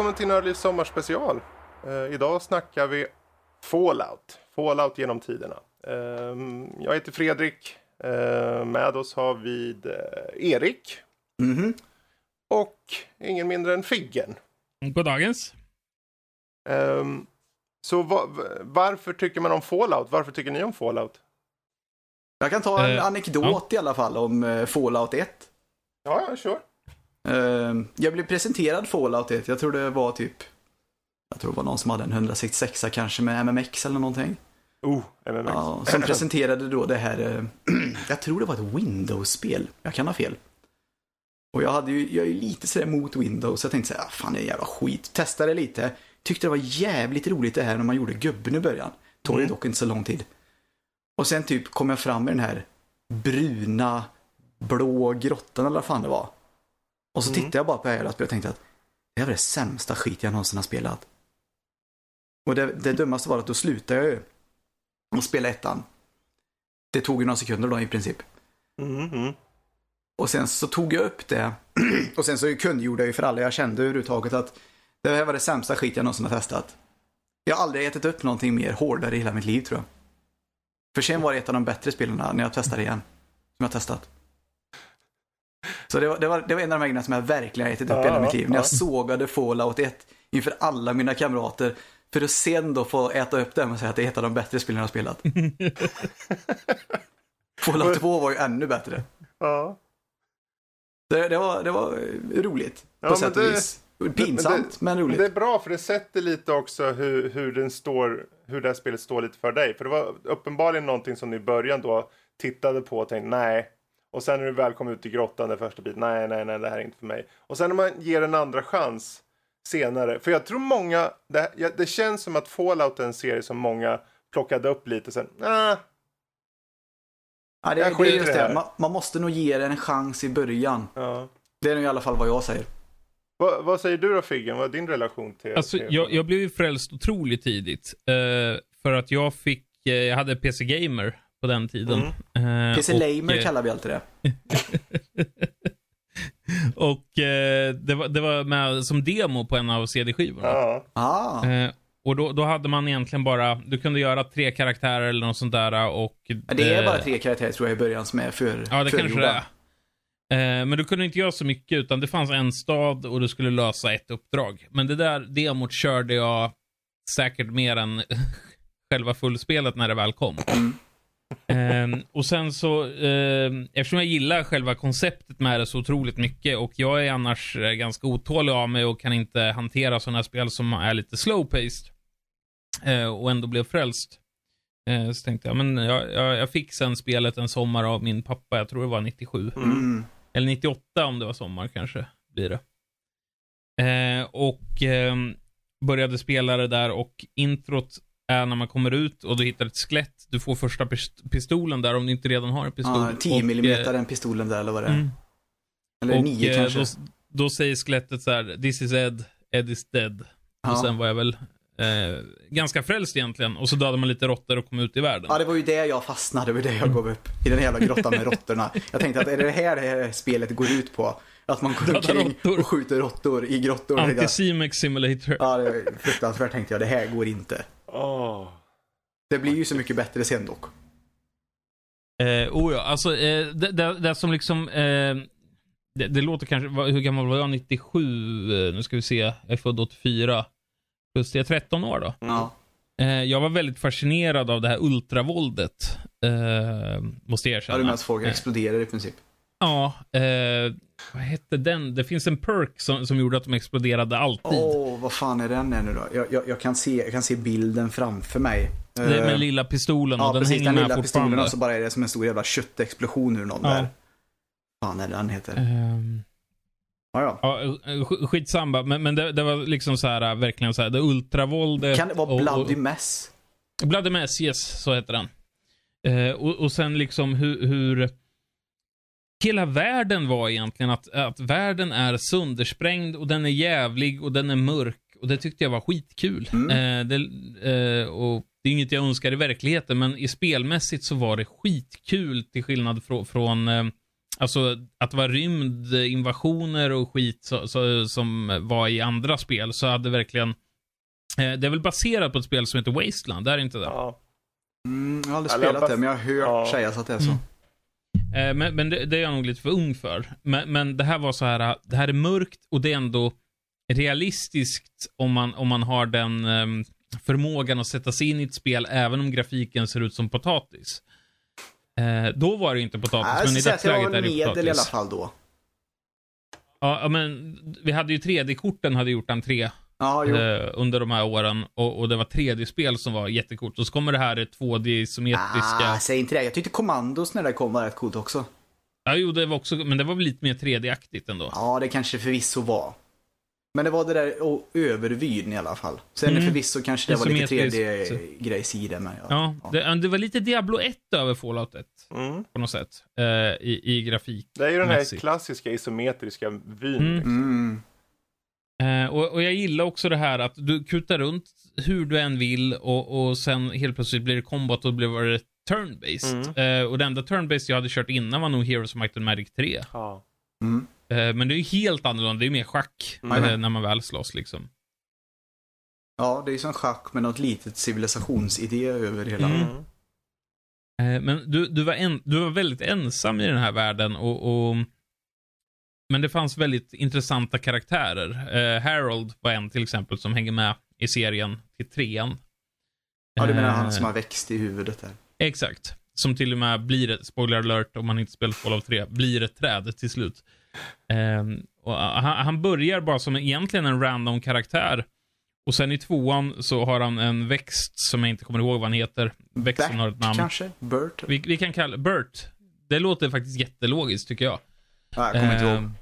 välkommen till Nördlivs sommarspecial. Uh, idag snackar vi Fallout. Fallout genom tiderna. Uh, jag heter Fredrik. Uh, med oss har vi eh, Erik. Mm -hmm. Och ingen mindre än Figgen. Goddagens. Um, så va varför tycker man om Fallout? Varför tycker ni om Fallout? Jag kan ta en uh, anekdot ja. i alla fall om uh, Fallout 1. Ja, ja, sure. Uh, jag blev presenterad Fallout 1. Jag tror det var typ jag tror det var någon som hade en 166 kanske med MMX eller någonting. Oh, MMX. Ja, som presenterade då det här, uh, jag tror det var ett Windows-spel. Jag kan ha fel. Och jag, hade ju, jag är ju lite sådär mot Windows. Jag tänkte såhär, ah, fan det är jävla skit. Testade lite. Tyckte det var jävligt roligt det här när man gjorde gubben i början. Tog mm. dock inte så lång tid. Och sen typ kom jag fram med den här bruna, blå grottan eller vad fan det var. Och så mm. tittade jag bara på det här och tänkte att det var det sämsta skit jag någonsin har spelat. Och det, det dummaste var att då slutade jag ju och spela ettan. Det tog ju några sekunder då i princip. Mm, mm. Och sen så tog jag upp det och sen så kungjorde jag ju för alla jag kände överhuvudtaget att det här var det sämsta skit jag någonsin har testat. Jag har aldrig ätit upp någonting mer hårdare i hela mitt liv tror jag. För sen var det ett av de bättre spelarna när jag testade igen. Som jag testat. Så det var, det var, det var en av de här grejerna som jag verkligen har ätit upp i hela mitt liv. När jag sågade Fallout 1 inför alla mina kamrater. För att sen då få äta upp det och säga att det är ett av de bättre spelen jag har spelat. Fallout 2 var ju ännu bättre. Ja. Det, det, var, det var roligt. På ja, sätt och vis. Pinsamt, det, men roligt. Det är bra för det sätter lite också hur, hur, den står, hur det här spelet står lite för dig. För det var uppenbarligen någonting som ni i början då tittade på och tänkte nej. Och sen när du väl kom ut i grottan den första biten, nej, nej, nej, det här är inte för mig. Och sen när man ger en andra chans senare. För jag tror många, det, det känns som att Fallout är en serie som många plockade upp lite sen, nah, Ja, det, det är just det. Man, man, måste nog ge det en chans i början. Ja. Det är nog i alla fall vad jag säger. Va, vad säger du då Figgen? Vad är din relation till? Alltså, till jag, jag, blev ju frälst otroligt tidigt. Uh, för att jag fick, uh, jag hade PC Gamer på den tiden. Mm. Uh, PC och, Lamer kallar vi alltid det. och det, var, det var med som demo på en av CD-skivorna. Ja. Ah. Och då, då hade man egentligen bara, du kunde göra tre karaktärer eller något sånt där och... Ja, det är bara tre karaktärer tror jag i början som är för Ja, det kanske det är. Eh, men du kunde inte göra så mycket utan det fanns en stad och du skulle lösa ett uppdrag. Men det där demot körde jag säkert mer än själva fullspelet när det väl kom. Eh, och sen så, eh, eftersom jag gillar själva konceptet med det så otroligt mycket och jag är annars eh, ganska otålig av mig och kan inte hantera sådana spel som är lite slow-paced. Eh, och ändå blev frälst. Eh, så tänkte jag, men jag, jag, jag, fick sen spelet en sommar av min pappa, jag tror det var 97. Mm. Eller 98 om det var sommar kanske, blir det. Eh, och ehm, började spela det där och introt är när man kommer ut och du hittar ett skelett. Du får första pistolen där om du inte redan har en pistol. Ja, 10 mm eh, den pistolen där eller vad det är. Mm. Eller 9 kanske. Då, då säger skelettet så här, this is Ed, Ed is dead. Ja. Och sen var jag väl eh, ganska frälst egentligen. Och så dödade man lite råttor och kom ut i världen. Ja, det var ju det jag fastnade, det var det jag gav upp. I den jävla grottan med råttorna. Jag tänkte att är det här det här spelet går ut på? Att man går omkring och skjuter råttor i grottor. Anticimex simulator. Ja, det var fruktansvärt tänkte jag. Det här går inte. Oh. Det blir ju så mycket bättre sen dock. Eh, oh ja, alltså eh, det, det, det, som liksom... Eh, det, det, låter kanske... Hur gammal var jag? 97? Eh, nu ska vi se. Jag är född 84. Plus det är 13 år då. Ja. Eh, jag var väldigt fascinerad av det här ultravåldet. Eh, måste jag erkänna. Ja, du menar att folk exploderar i princip? Ja, eh, vad hette den? Det finns en perk som, som gjorde att de exploderade alltid. Åh, oh, vad fan är den nu då? Jag, jag, jag, kan se, jag kan se bilden framför mig. Det är med uh, lilla pistolen ja, och den precis, hänger den lilla pistolen och så bara är det som en stor jävla köttexplosion ur någon ja. där. Fan är den heter? Um... Ja, ja. ja skitsamma, men, men det, det, var liksom så här, verkligen så här, det ultravåldet. Kan det vara Bloody och, Mess? Bloody Mess, yes, så heter den. Uh, och, och sen liksom hur, hur hela världen var egentligen att, att världen är söndersprängd och den är jävlig och den är mörk. Och det tyckte jag var skitkul. Mm. Eh, det, eh, och det är inget jag önskar i verkligheten, men i spelmässigt så var det skitkul till skillnad från, från eh, alltså att det var rymdinvasioner och skit så, så, som var i andra spel, så hade verkligen... Eh, det är väl baserat på ett spel som heter Wasteland, det är inte det? Ja. Mm, jag har aldrig spelat det, men jag har hört Ja. sägas att det är så. Mm. Eh, men men det, det är jag nog lite för ung för. Men, men det här var så här, det här är mörkt och det är ändå realistiskt om man, om man har den ehm, förmågan att sätta sig in i ett spel även om grafiken ser ut som potatis. Eh, då var det inte potatis, Nej, men i dagsläget är det medel potatis. i alla fall då. Ja, men vi hade ju 3D-korten hade gjort entré Ja, jo. eh, under de här åren och, och det var 3D-spel som var jättekort. Och så kommer det här 2D-isometriska. Ah, säg inte det. Jag tyckte Commandos när det kom var rätt coolt också. Ja, jo, det var också, men det var väl lite mer 3D-aktigt ändå. Ja, det kanske förvisso var. Men det var det där och övervyn i alla fall. Sen Mm. förvisso kanske det var lite Isometriskt. 3D-grejs i det. Men Ja, det, det var lite Diablo 1 över Fallout 1 Mm. på något sätt. Eh, i, I grafik. Det är ju den här klassiska isometriska vyn. Mm. liksom. Mm. Eh, och, och jag gillar också det här att du kutar runt hur du än vill och, och sen helt plötsligt blir det combat och blir det turn-based. Mm. Eh, och det enda turn-based jag hade kört innan var nog Heroes of Might and Magic 3. Ja. Mm. Eh, men det är ju helt annorlunda, det är mer schack Mm. eh, när man väl slåss liksom. Ja, det är ju som schack med något litet civilisationsidé över hela. Mm. Mm. Eh, Men du, du, var en, du var väldigt ensam i den här världen och, och men det fanns väldigt intressanta karaktärer. Eh, Harold var en till exempel som hänger med i serien till trean. Ja, du menar Eh, han som har växt i huvudet där. Exakt. Som till och med blir ett, spoiler alert om man inte spelat Fallout 3, blir ett träd till slut. Och han, han börjar bara som egentligen en random karaktär. Och sen i tvåan så har han en växt som jag inte kommer ihåg vad han heter. Växten har ett namn. Kanske? Bert? Vi, vi kan kalla Bert. Det låter faktiskt jättelogiskt tycker jag. Ja, jag kommer inte ihåg. Ehm,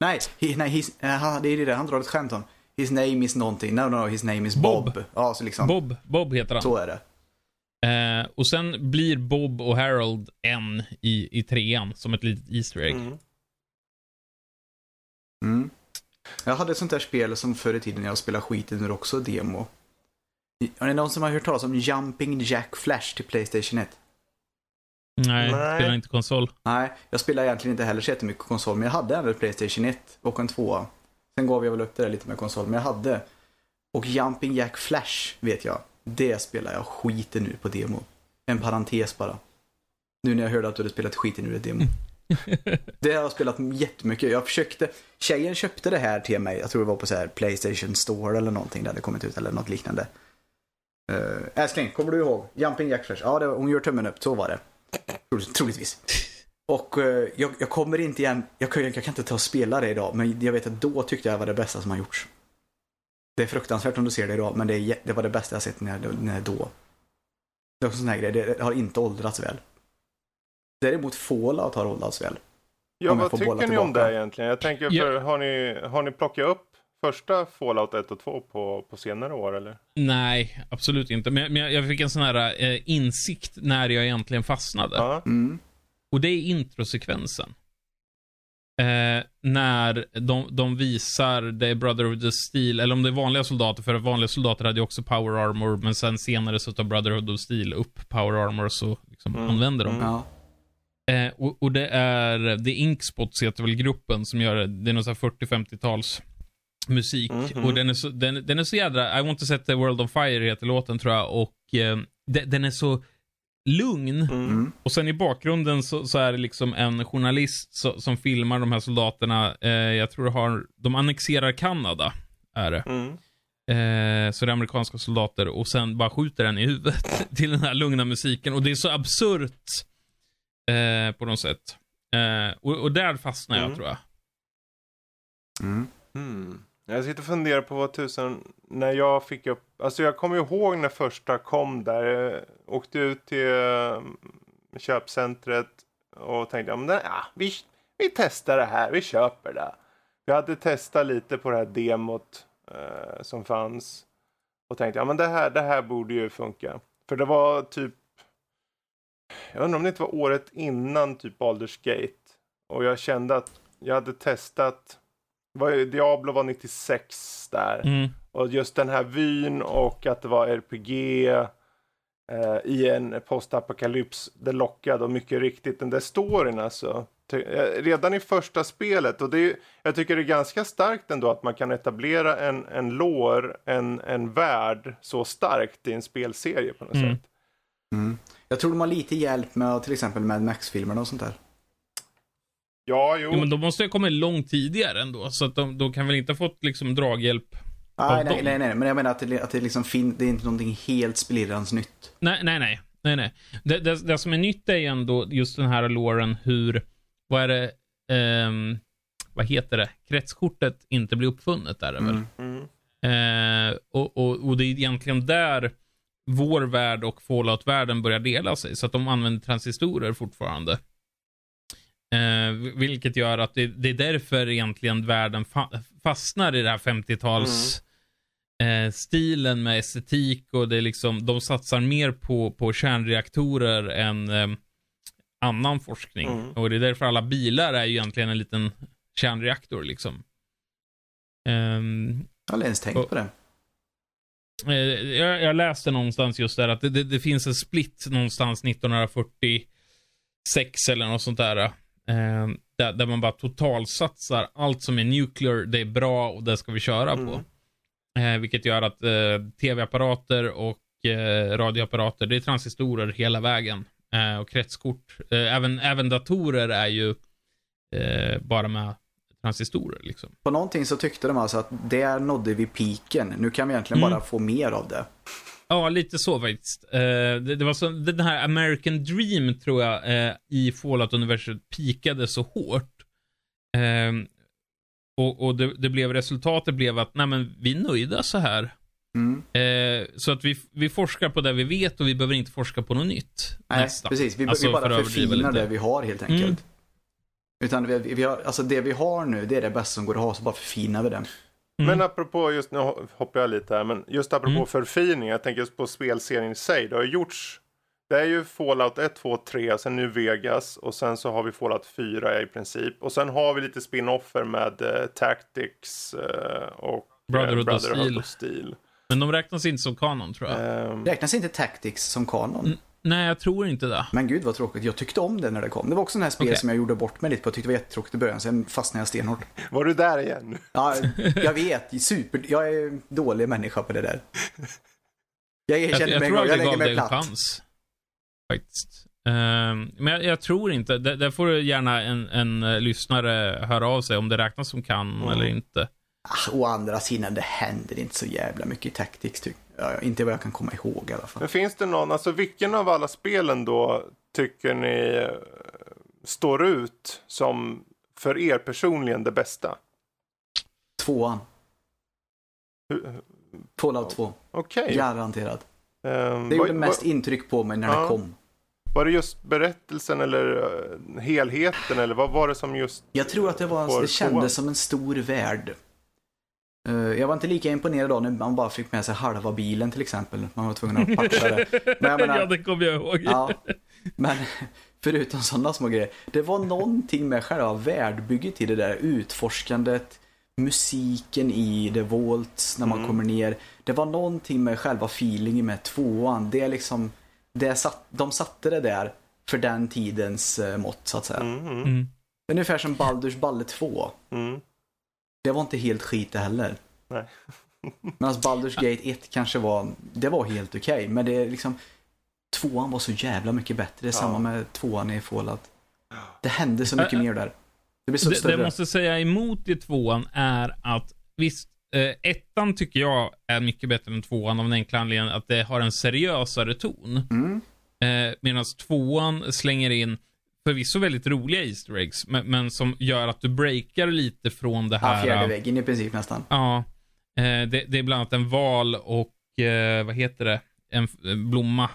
Nej, he, nej his, aha, det är det han drar ett skämt om. His name is någonting. No, no, his name is Bob. Bob. Ja, så liksom. Bob, Bob heter han. Så är det. Eh, och sen blir Bob och Harold en i, i trean, som ett litet Easter egg. Mm. Mm. Jag hade ett sånt där spel som förr i tiden när jag spelade skiten ur också demo. Har ni någon som har hört talas om Jumping Jack Flash till Playstation 1? Nej, Nej. spelar inte konsol. Nej, jag spelar egentligen inte heller så jättemycket konsol, men jag hade ett Playstation 1 och en 2. Sen gav jag väl upp det där lite med konsol, men jag hade. Och Jumping Jack Flash vet jag, det spelar jag skiten ur på demo. En parentes bara. Nu när jag hörde att du hade spelat skiten ur ett demo. Det har jag spelat jättemycket. Jag försökte, tjejen köpte det här till mig, jag tror det var på så här Playstation Store eller någonting där det kommit ut eller något liknande. Uh, älskling, kommer du ihåg? Jumping Jack Flash? Ja, det hon gör tummen upp, så var det. Troligt- Troligtvis. Och eh, jag, jag kommer inte igen, jag, kan- jag, kan inte ta och spela det idag, men jag vet att då tyckte jag var det bästa som har gjorts. Det är fruktansvärt om du ser det idag, men det, är, det var det bästa jag sett när, jag- när jag då. Det är också en sån här grej, det har inte åldrats väl. Däremot Fallout har åldrats väl. Ja, jag vad tycker ni om det egentligen? Jag tänker, Ja. för, har, ni, har ni plockat upp första Fallout 1 och 2 på, på senare år eller? Nej, absolut inte. Men, men jag- jag fick en sån här eh, insikt när jag egentligen fastnade. Ja. Mm. Och det är introsekvensen. Eh, när de, de visar det är Brother of the Steel, eller om det är vanliga soldater, för vanliga soldater hade ju också power armor, men sen senare så tar Brotherhood of Steel upp power armor och så liksom Mm, använder dem. mm. Ja. Eh, och, och det är, det är Inkspots heter väl gruppen som gör det. Det är någon sån här 40-50-tals musik. Mhm. Och den är, så, den, den är så jädra, I want to set the world on fire heter låten tror jag. Och eh, de, den är så lugn. Mm. Mm. Och sen i bakgrunden så, så är det liksom en journalist så, som filmar de här soldaterna. Eh, jag tror det har, de annexerar Kanada, är det. Mm. Eh, så det är amerikanska soldater och sen bara skjuter den i huvudet till den här lugna musiken. Och det är så absurt eh, på något sätt. Eh, och, och där fastnar jag Mm. tror jag. Mm. Jag sitter och funderar på vad tusen, när jag fick upp, alltså jag kommer ihåg när första kom där, jag åkte ut till eh, köpcentret och tänkte, ja men den, ja, vi, vi testar det här, vi köper det. Jag hade testat lite på det här demot eh, som fanns och tänkte, ja men det här, det här borde ju funka. För det var typ, jag undrar om det inte var året innan typ Baldur's Gate. Och jag kände att jag hade testat var ju, Diablo var 96 där. Mm. Och just den här vyn och att det var RPG eh, i en postapokalyps. Det lockade och mycket riktigt den där storyn alltså. Eh, Redan i första spelet, och det är, jag tycker det är ganska starkt ändå att man kan etablera en, en lore, en, en värld så starkt i en spelserie på något Mm. sätt. Mm. Jag tror de har lite hjälp med till exempel Mad Max-filmerna och sånt där. Ja, jo. Jo, men de måste ha kommit långt tidigare ändå, så att de, de kan väl inte ha fått liksom draghjälp. Nej, nej, nej, nej, men jag menar att det, att det liksom fin- det är inte någonting helt splirrans nytt. Nej, nej, nej. nej, nej. Det, det, det som är nytt är ju ändå just den här låren hur, vad är det, ehm, vad heter det, kretskortet inte blir uppfunnet där är väl? Mm. Mm. Eh, och, och, och det är egentligen där vår värld och Fallout-världen börjar dela sig, så att de använder transistorer fortfarande. Eh, vilket gör att det, det är därför egentligen världen fa fastnar i det här 50-tals eh, stilen med estetik och det är liksom, de satsar mer på, på kärnreaktorer än eh, annan forskning. Mm. Och det är därför alla bilar är ju egentligen en liten kärnreaktor liksom. Ehm, Jag har inte ens tänkt Och- på det. Eh, Jag, jag läste någonstans just där att det, det, det finns en split någonstans 1946 eller något sånt där. Eh, där, där man bara totalsatsar allt som är nuclear, det är bra och det ska vi köra Mm. på. Eh, vilket gör att eh, tv-apparater och eh, radioapparater, det är transistorer hela vägen. Eh, och kretskort. Eh, även, även datorer är ju eh, bara med transistorer liksom. På någonting så tyckte de alltså att där nådde vi piken. Nu kan vi egentligen Mm. bara få mer av det. Ja, lite så faktiskt. Eh, det, det var så, den här American Dream tror jag eh, i Fallout-universet pikade så hårt. Eh, och och det, det blev resultatet blev att, nej men vi är nöjda så här. Mm. Eh, så att vi, vi forskar på det vi vet och vi behöver inte forska på något nytt. Nej, nästan. precis. Vi, Alltså, vi för bara överdriva förfinar det vi har helt enkelt. Mm. Utan vi, vi har, alltså det vi har nu, det är det bästa som går att ha, så bara förfinar vi det. Mm. Men apropå, just nu hoppar jag lite här, men just apropå Mm. förfining, jag tänker just på spelserien i sig. Det har ju gjorts, det är ju Fallout 1, 2, 3, sen nu Vegas och sen så har vi Fallout 4 i princip. Och sen har vi lite spin-offer med eh, Tactics eh, och eh, Brotherhood of Steel. of Steel. Men de räknas inte som kanon tror jag. Ehm, Räknas inte Tactics som kanon? Nej, jag tror inte det. Men gud vad tråkigt. Jag tyckte om det när det kom. Det var också en här spel Okej. som jag gjorde bort mig lite på. Jag tyckte det var jättetråkigt i början. Sen fastnade jag stenhårt. var du där igen? Ja, jag vet. Super. Jag är en dålig människa på det där. Jag Jag, erkänner jag mig en tror gång. Jag lägger gav mig dig en platt. chans. Faktiskt. Ehm, men jag, jag tror inte. Där, får gärna en, en eh, lyssnare höra av sig om det räknas som kan Mm. eller inte. Ah, å andra sidan, det händer inte så jävla mycket i Tactics. Tyck. Ja, inte vad jag kan komma ihåg i alla fall. Men finns det någon, alltså vilken av alla spelen då tycker ni eh, står ut som för er personligen det bästa? Tvåan. Hur- Fallout 2. Okej. Garanterat. Ehm, Det gjorde mest intryck på mig när Ja. det kom. Var det just berättelsen eller eh, helheten eller vad var det som just... Jag tror att det, var, det kändes som en stor värld. Eh, Jag var inte lika imponerad då när man bara fick med sig halva bilen till exempel. Man var tvungen att patcha det. Men jag menar, ja, det kommer jag ihåg. ja, men förutom sådana små grejer. Det var någonting med själva världbygget i det där utforskandet. Musiken i The Vaults när man Mm. kommer ner. Det var någonting med själva feelingen med tvåan. Det är liksom, det satt, de satte det där för den tidens eh, mått så att säga. Mm, mm, Mm. Ungefär som Baldur's Balle 2. mm. Det var inte helt skit det heller. Nej. Medan Baldur's Gate 1 kanske var, det var helt okej. men det är liksom, tvåan var så jävla mycket bättre. Det är Ja. samma med tvåan i Fallout. Det hände så mycket Ä- ä- mer där. Det blir så Det, det större. jag måste säga emot i tvåan är att visst, eh, ettan tycker jag är mycket bättre än tvåan av den enkla anledningen att det har en seriösare ton. Mm. Eh, Medan tvåan slänger in förvisso väldigt roliga Easter eggs, men, men som gör att du breakar lite från det Ja, här. fjärde eh, väggen i princip nästan. Ja. Eh, det, det är bland annat en val och, eh, vad heter det, en en blomma.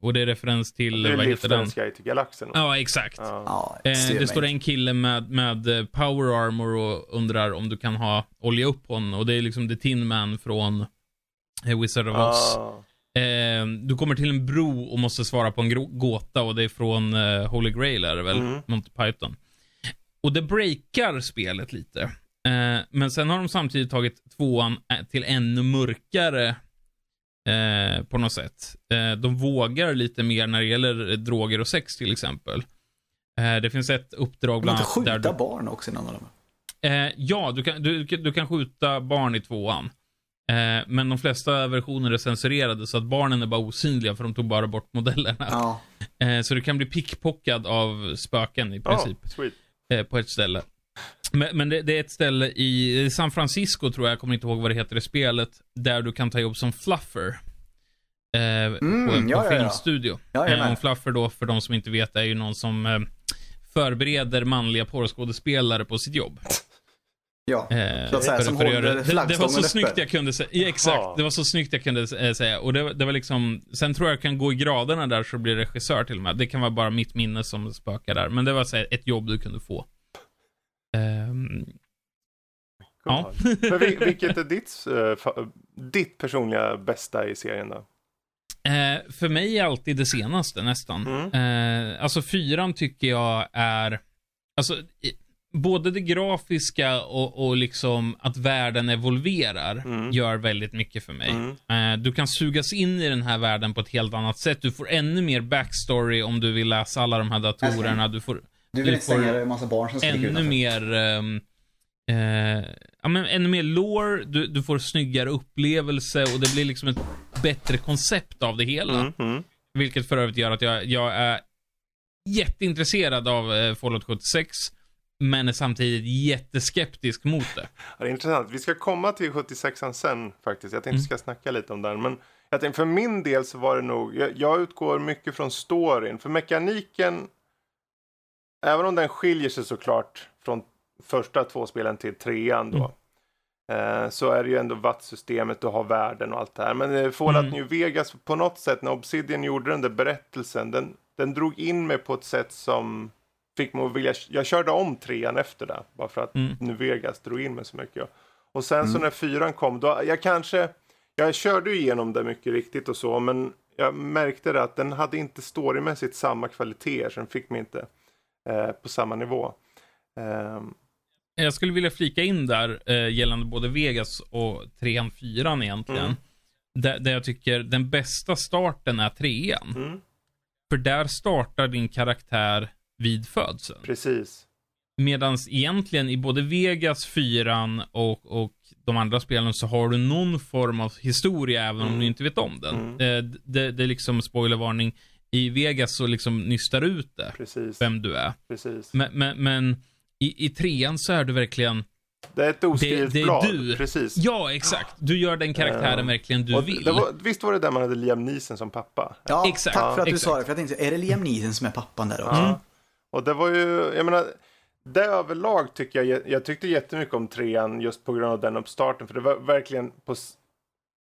Och det är referens till, Det är vad heter den? Guide till galaxen. Ja, exakt. Ja. Ja, Eh, det mig står en kille med, med eh, power armor och undrar om du kan ha olja upp honom. Och det är liksom The Tin Man från eh, Wizard of Oz. Ah. Eh, du kommer till en bro och måste svara på en gåta och det är från eh, Holy Grail är det väl? Mm. Monty Python. Och det breakar spelet lite. Eh, men sen har de samtidigt tagit tvåan eh, till ännu mörkare eh, på något sätt. Eh, de vågar lite mer när det gäller droger och sex till exempel. Eh, det finns ett uppdrag Man bland kan annat skjuta där du, barn också i någon av dem. eh, Ja, du kan, du, du kan skjuta barn i tvåan. Eh, men de flesta versioner är censurerade så att barnen är bara osynliga för de tog bara bort modellerna. Ja. Eh, så du kan bli pickpockad av spöken i princip. Ja, sweet. eh, på ett ställe. Men, men det, det är ett ställe i San Francisco tror jag, jag kommer inte ihåg vad det heter i spelet, där du kan ta jobb som fluffer. Eh, på, Mm, på ja, ja, ja. filmstudio. Ja, eh, och fluffer då, för de som inte vet, är ju någon som förbereder manliga porrskådespelare på sitt jobb. Ja. Eh, Så att säga, för- som för att håller det. det, det var så uppe. snyggt jag kunde säga. Ja, exakt. Ja. Det var så snyggt jag kunde eh, säga. Och det, det var liksom, sen tror jag kan gå i graderna där så blir regissör till och med. Det kan vara bara mitt minne som spökar där. Men det var så här, ett jobb du kunde få. Ehm, Ja. Men vil- vilket är ditt, eh, ditt personliga bästa i serien då? Eh, för mig är alltid det senaste nästan. Mm. Eh, alltså fyran tycker jag är, alltså i, både det grafiska och, och liksom att världen evolverar Mm. gör väldigt mycket för mig. Mm. Eh, du kan sugas in i den här världen på ett helt annat sätt. Du får ännu mer backstory om du vill läsa alla de här datorerna. Du får Du Du vill inte får en massa barn som ännu utanför. mer ehm, eh, ja, men ännu mer lore, du, du får snyggare upplevelse och det blir liksom ett bättre koncept av det hela. Mm. Mm. Vilket för övrigt gör att jag, jag är jätteintresserad av eh, Fallout 76. Men är samtidigt jätteskeptisk mot det. Ja, det är intressant. Vi ska komma till 76an sen faktiskt. Jag tänkte Mm. ska snacka lite om den. Men jag tänkte, för min del så var det nog, jag, jag utgår mycket från storyn. För mekaniken, även om den skiljer sig såklart från första två spelen till trean då. Eh, så är det ju ändå wattsystemet, du har världen och allt det här. Men eh, Fallout Mm. New Vegas, på något sätt när Obsidian gjorde den där berättelsen, den, den drog in mig på ett sätt som fick mig att vilja, jag körde om trean efter det. Bara för att Mm. New Vegas drog in mig så mycket. Och sen så när fyran kom, då, jag kanske, jag körde ju igenom det mycket riktigt och så, men jag märkte det att den hade inte storymässigt samma kvaliteter, så den fick mig inte eh, på samma nivå. Ehm, Jag skulle vilja flika in där eh, gällande både Vegas och 3 4 egentligen. Mm. Där, där jag tycker den bästa starten är trean. mm, För där startar din karaktär vid födseln. precis. Medan egentligen i både Vegas, 4 och, och de andra spelen så har du någon form av historia även om Mm. du inte vet om den. Mm. Eh, det, det är liksom spoilervarning. I Vegas så liksom nystar du ut det, Precis. vem du är. precis. Men, men, men i, i trean så är du verkligen, Det är ett oskrivet det är blad. du. Precis. ja exakt, du gör den karaktären Eh, verkligen du Och vill. det var, visst var det där man hade Liam Neeson som pappa? Ja, Exakt. tack för att du Exakt. sa det. För jag tänkte, är det Liam Neeson som är pappan där också? Ja. Och det var ju, jag menar, det överlag tycker jag, jag tyckte jättemycket om trean just på grund av den uppstarten. För det var verkligen på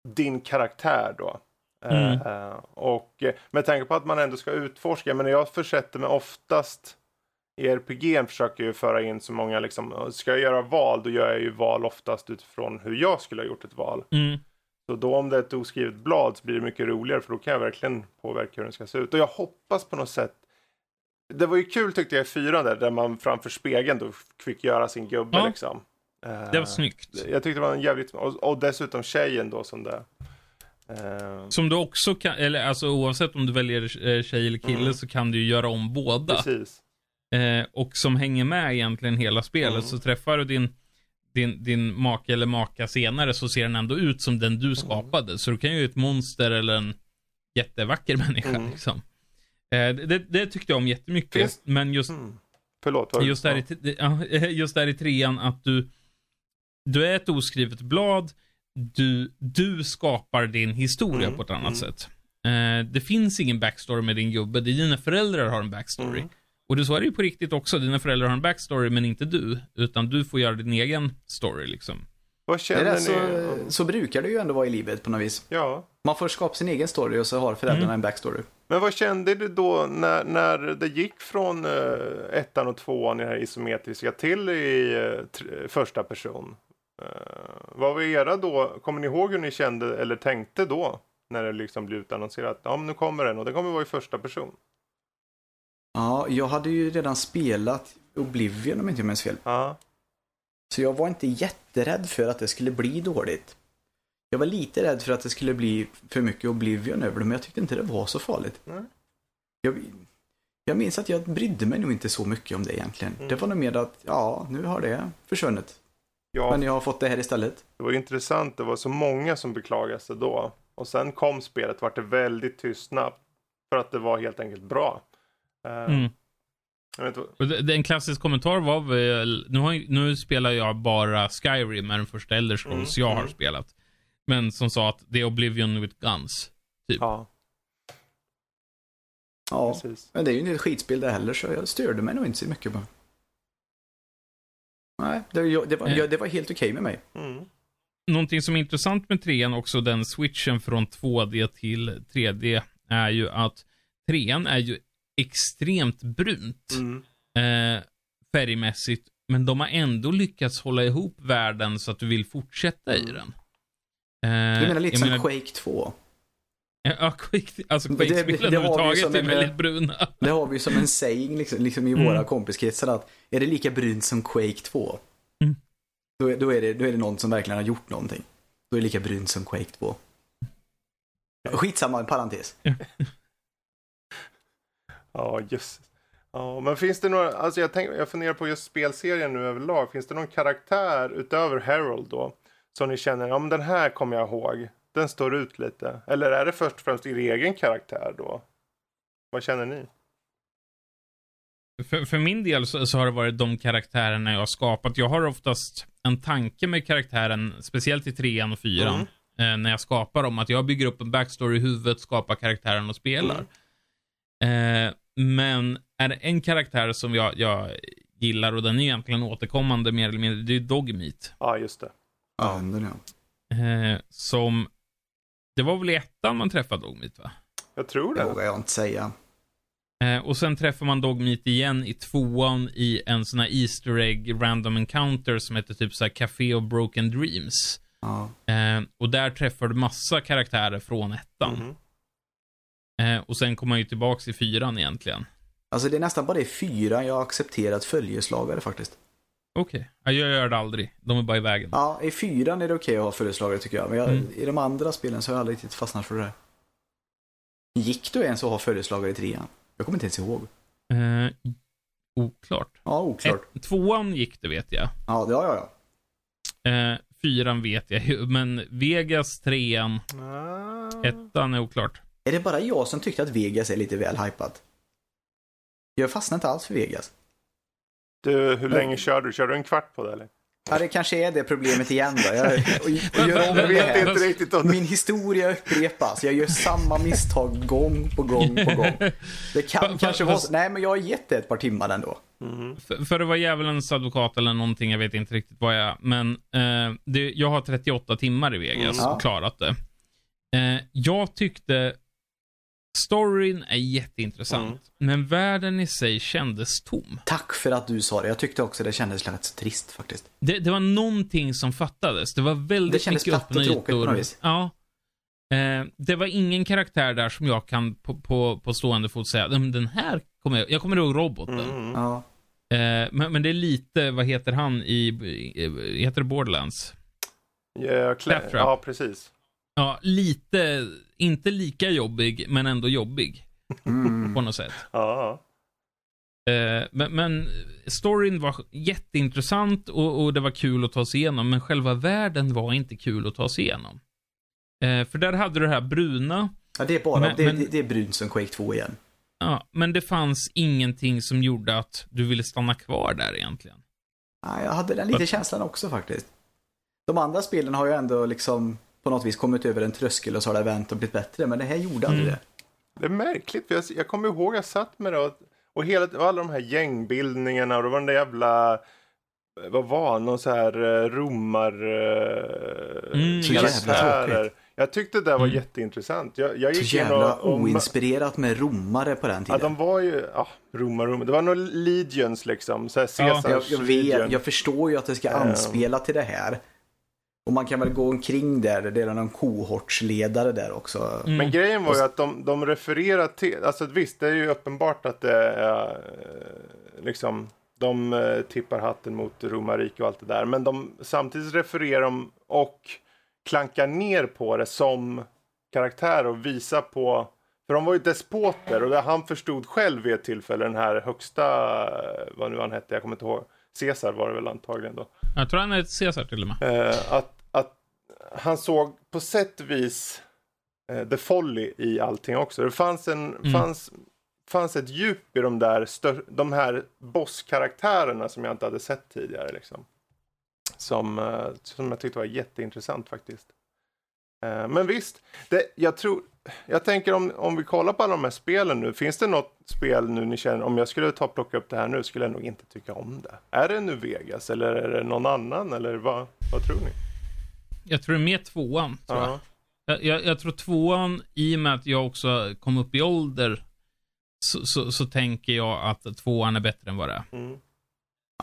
din karaktär då. Mm. Eh, och eh, med tanke på att man ändå ska utforska, men jag försätter mig oftast i RPG försöker ju föra in så många liksom, ska jag göra val då gör jag ju val oftast utifrån hur jag skulle ha gjort ett val. Mm. Så då om det är ett oskrivet blad så blir det mycket roligare för då kan jag verkligen påverka hur den ska se ut. Och jag hoppas på något sätt. Det var ju kul tyckte jag i fyran där, där man framför spegeln då fick göra sin gubbe Ja. liksom. Eh, Det var snyggt. Jag tyckte det var en jävligt, och, och dessutom tjejen då som det. Eh, Som du också kan, eller alltså oavsett om du väljer eh, tjej eller kille Mm. så kan du ju göra om båda. precis. Eh, och som hänger med egentligen hela spelet. Mm. Så träffar du din, din, din make eller maka senare så ser den ändå ut som den Mm. du skapade. Så du kan ju ett monster eller en jättevacker människa Mm. liksom. Eh, det, det tyckte jag om jättemycket. Finns- Men just, Mm. Förlåt. vad- just, där i, just där i trean att du, du är ett oskrivet blad. Du, du skapar din historia Mm, på ett annat mm. sätt. Eh, det finns ingen backstory med din gubbe. Dina föräldrar har en backstory. Mm. Och det så är det ju på riktigt också. Dina föräldrar har en backstory, men inte du. Utan du får göra din egen story liksom. Vad Det känner är ni? så, så brukar det ju ändå vara i livet på något vis. Ja. Man får skapa sin egen story och så har föräldrarna Mm. en backstory. Men vad kände du då när, när det gick från uh, ettan och tvåan i det här isometriska till i tr- första person? Uh, vad var era då? Kommer ni ihåg hur ni kände eller tänkte då? När det liksom blev utannonserat. Ja, men nu kommer den och den kommer vara i första person. Ja, jag hade ju redan spelat Oblivion om inte jag minns fel. Ja, Så jag var inte jätterädd för att det skulle bli dåligt. Jag var lite rädd för att det skulle bli för mycket Oblivion över det, men jag tyckte inte det var så farligt. Nej. Jag, Jag minns att jag brydde mig nog inte så mycket om det egentligen. Mm. Det var nog mer att, ja, nu har det försvunnit. Ja, Men jag har fått det här istället. det var intressant. Det var så många som beklagade sig då. Och sen kom spelet, vart det väldigt tystnad. För att det var helt enkelt bra. Eh, Mm. En klassisk kommentar var väl, nu, har, nu spelar jag bara Skyrim, är den första Elder Scrolls Mm, jag har mm. spelat. Men som sa att det är Oblivion with Guns. ja, Ja, precis. men det är ju inte ett skitspel det heller så jag störde mig nog inte så mycket på. Nej, det, var- det, var, jag, det var helt okej med mig. Mm. Någonting som är intressant med trean, också den switchen från 2D till 3D, är ju att trean är ju extremt brunt Mm. eh, färgmässigt, men de har ändå lyckats hålla ihop världen så att du vill fortsätta i Mm. den. Du menar lite jag som menar- Quake 2? Ja, Quake, alltså Quake-spelen det har vi överhuvudtaget som är en, väldigt eh, bruna. Det har vi som en saying liksom, liksom i Mm. våra kompiskretsar att är det lika brunt som Quake 2? Mm. Då, är- då, är det, då är det någon som verkligen har gjort någonting. Då är det lika brunt som Quake 2. Skitsamma, en parentes. Ja, just Ja, men finns det några, alltså jag, tänk, jag funderar på just spelserien nu överlag. Finns det någon karaktär utöver Harold då? Som ni känner, ja men den här kommer jag ihåg. Den står ut lite. Eller är det först och främst er egen karaktär då? Vad känner ni? För, för min del så, så har det varit de karaktärerna jag har skapat. Jag har oftast en tanke med karaktären, speciellt i trean och fyran, eh, när jag skapar dem. Att jag bygger upp en backstory i huvudet, skapar karaktären och spelar. Eh, men är det en karaktär som jag, jag gillar, och den är egentligen återkommande mer eller mindre, det är Dogmeat. Ja, just det. Ja, hunden ja. Eh, som... Det var väl i ettan man träffade Dogmeat, va? Jag tror Det det. vågar jag inte säga. Eh, och sen träffar man Dogmeat igen i tvåan i en sån här Easter Egg random encounter som heter typ så här Café of Broken Dreams. Ja. Eh, och där träffar du massa karaktärer från ettan. Mhm. Eh, och sen kommer man ju tillbaks i fyran egentligen. Alltså det är nästan bara i fyra jag har accepterat följeslagare faktiskt. Okej. Ja, jag gör det aldrig. De är bara i vägen. Ja, i fyran är det okej att ha följeslagare tycker jag. Men jag, Mm. i de andra spelen så har jag aldrig riktigt fastnat för det där. Gick du ens att ha följeslagare i trean? Jag kommer inte ens ihåg. Eh, oklart. Ja, oklart. Ett, tvåan gick det vet jag. Ja, det, ja, ja, ja. Eh, fyran vet jag ju, men Vegas, trean, Ah. ettan är oklart. Är det bara jag som tyckte att Vegas är lite väl hypat? Jag fastnar inte alls för Vegas. Du, hur länge kör du? Kör du en kvart på det eller? Ja, det kanske är det problemet igen då. Jag, och, och gör om Jag det vet här. inte riktigt om Min historia upprepas. Jag gör samma misstag gång på gång på gång. Det kan kanske vara så. Nej, men jag har gett det ett par timmar ändå. Mhm. För, för att vara djävulens advokat eller någonting, jag vet inte riktigt vad jag är. Men eh, det, jag har 38 timmar i Vegas Mm. och klarat det. Eh, jag tyckte storyn är jätteintressant, Mm. men världen i sig kändes tom. Tack för att du sa det. Jag tyckte också det kändes så trist faktiskt. Det, det var någonting som fattades. Det var väldigt Det kändes mycket platt och tråkigt på något vis. Ja. Eh, det var ingen karaktär där som jag kan på, på, på stående fot säga, "Men den här kommer jag... Jag kommer ihåg roboten. Mhm. Ja. Eh, men, men det är lite, vad heter han i, heter det Borderlands? Ja, Claptrap. ja, precis. Ja, lite, inte lika jobbig, men ändå jobbig Mm. på något sätt. Ja. Eh, men, men storyn var jätteintressant och, och det var kul att ta sig igenom, men själva världen var inte kul att ta sig igenom. Eh, för där hade du det här bruna, Ja, det är bara, Men- det, men- det, det är brunt som Quake 2 igen. ja, men det fanns ingenting som gjorde att du ville stanna kvar där egentligen. Ja, jag hade den lite känslan också faktiskt. De andra spelen har ju ändå liksom på något vis kommit över en tröskel och så har det vänt och blivit bättre. Men det här gjorde aldrig Mm. det. Det är märkligt, för jag, jag kommer ihåg jag satt med det och, och, hela, och alla de här gängbildningarna och det var den där jävla vad var någon så här uh, romar uh, Mm, Så jävla tråkigt. Jag tyckte det var Mm. jätteintressant. Jag, jag Så gick in jävla och, och oinspirerat med romare på den Ja, tiden. de var ju, ja, romar, romar. Det var nog legions liksom. Så här Ja. Jag, jag, vet, jag förstår ju att det ska Ja. anspela till det här. Och man kan väl gå omkring där, det är någon kohortsledare där också. Mm. Men grejen var ju att de, de refererar till, alltså visst det är ju uppenbart att det är eh, liksom de eh, tippar hatten mot romarrike och allt det där. Men de samtidigt refererar de och klankar ner på det som karaktär och visar på För de var ju despoter och han förstod själv vid ett tillfälle, den här högsta, vad nu han hette, jag kommer inte ihåg. Caesar var det väl antagligen då. Jag tror han är Caesar till och med. Eh, att, att han såg på sätt och vis eh, the folly i allting också. Det fanns, en, Mm. fanns, fanns ett djup i de där stör, de här bosskaraktärerna som jag inte hade sett tidigare. Liksom. Som, eh, som jag tyckte var jätteintressant faktiskt. Eh, men visst, det, jag tror, jag tänker om, om vi kollar på alla de här spelen nu. Finns det något spel nu ni känner, om jag skulle ta och plocka upp det här nu skulle jag nog inte tycka om det. Är det nu Vegas eller är det någon annan eller vad, vad tror ni? Jag tror det är mer tvåan, tror jag. Ja. Jag, jag. Jag tror tvåan, i och med att jag också kom upp i ålder, så, så, så tänker jag att tvåan är bättre än vad det är. Mm.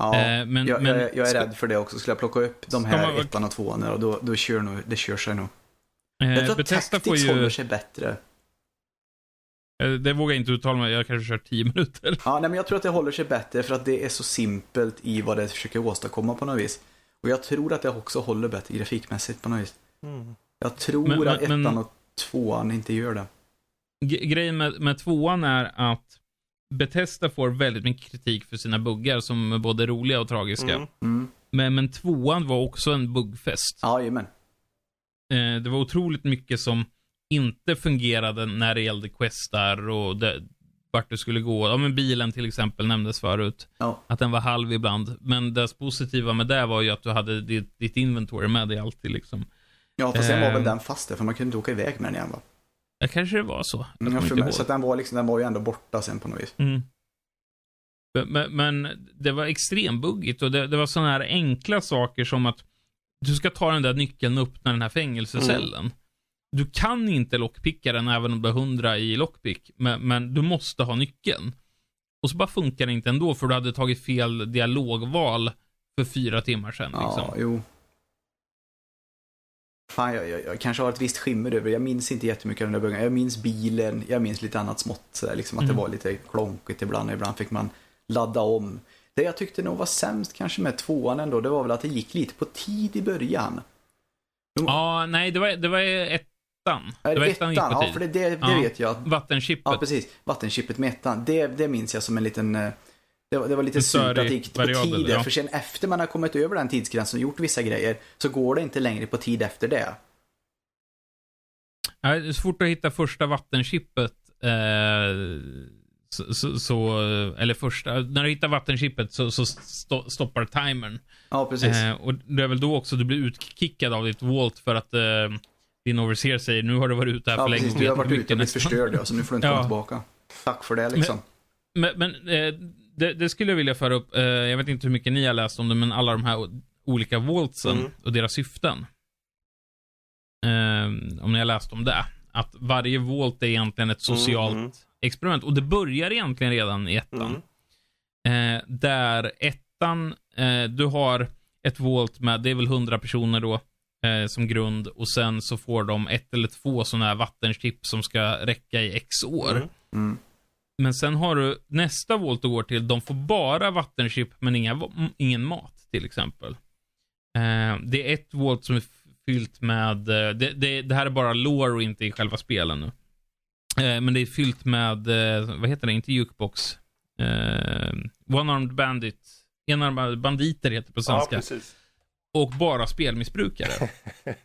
Ja, Eh, men- jag, men- jag, jag är ska- rädd för det också. Skulle jag plocka upp de här man ettan och tvåan och då, då kör nog, det kör sig nog. Eh, Jag tror att Bethesda får Tactics ju... håller sig bättre. eh, Det vågar jag inte uttala mig, jag kanske kör 10 minuter. Ja, nej, men jag tror att det håller sig bättre för att det är så simpelt i vad det försöker åstadkomma på något vis. Och jag tror att det också håller bättre grafikmässigt på något vis. Mm. Jag tror Men- men- att ettan men- och tvåan inte gör det. Grejen med, med tvåan är att Bethesda får väldigt mycket kritik för sina buggar som är både roliga och tragiska. Mm. Mm. Men, men tvåan var också en buggfest. Ja, jajamän. Eh, det var otroligt mycket som inte fungerade när det gällde questar och det, vart du skulle gå. Ja, men bilen till exempel nämndes förut. Ja. Att den var halv ibland. Men det positiva med det var ju att du hade ditt, ditt inventory med dig alltid liksom. Ja, fast sen var väl Ehm. den fast där, för man kunde inte åka iväg med den igen va? Ja, kanske det var så. Jag Mm, för mig, så att den var liksom, den var ju ändå borta sen på något vis. Mm. Men, men det var extremt buggigt och det, det var sådana här enkla saker som att du ska ta den där nyckeln och öppna den här fängelsecellen. Du kan inte lockpicka den även om du har 100 i lockpick, men, men du måste ha nyckeln. Och så bara funkar det inte ändå för du hade tagit fel dialogval för fyra timmar sedan. Ja, Liksom. jo. Fan, jag, jag, jag kanske har ett visst skimmer över. Jag minns inte jättemycket av den där buggen. Jag minns bilen, jag minns lite annat smått. Liksom att Mm. det var lite klonkigt ibland. Ibland fick man ladda om. Det jag tyckte nog var sämst kanske med tvåan ändå, det var väl att det gick lite på tid i början. Ja, nej, det var, det var ettan. Det var ettan ettan? Ja, för det, det, det Ja. vet jag. att- Vattenchippet. Ja, precis. Vattenchippet med ettan. Det, det minns jag som en liten... eh, Det var, det var lite surt att det gick på variabel, tid ja. För sen efter man har kommit över den tidsgränsen och gjort vissa grejer så går det inte längre på tid efter det. Ja, det är svårt att hitta första vattenchippet. Eh, så, så, så, eller första, när du hittar vattenchippet så, så sto, stoppar timern. Ja, precis. Eh, och det är väl då också du blir utkickad av ditt Volt för att eh, din overseer säger nu har du varit ute här ja, för länge. precis. och Du har varit ute och blivit förstörd så nu får du inte Ja. komma tillbaka. Tack för det liksom. Men, men eh, det, det skulle jag vilja föra upp. Eh, jag vet inte hur mycket ni har läst om det, men alla de här olika Voltsen Mm. och deras syften. Eh, om ni har läst om det. Att varje Volt är egentligen ett socialt Mm, mm. Experiment. Och det börjar egentligen redan i ettan. Mm. Eh, där ettan, eh, du har ett Volt med, det är väl 100 personer då, eh, som grund. Och sen så får de ett eller två sådana här vattenchip som ska räcka i X år. Mm. Mm. Men sen har du nästa Volt du går till, de får bara vattenchip men inga, ingen mat till exempel. Eh, det är ett Volt som är fyllt med, eh, det, det, det här är bara lore och inte i själva spelen nu. Eh, men det är fyllt med, eh, vad heter det, inte jukebox. Eh, One-armed bandit. Enarmade banditer heter det på Ja, svenska. precis. och bara spelmissbrukare.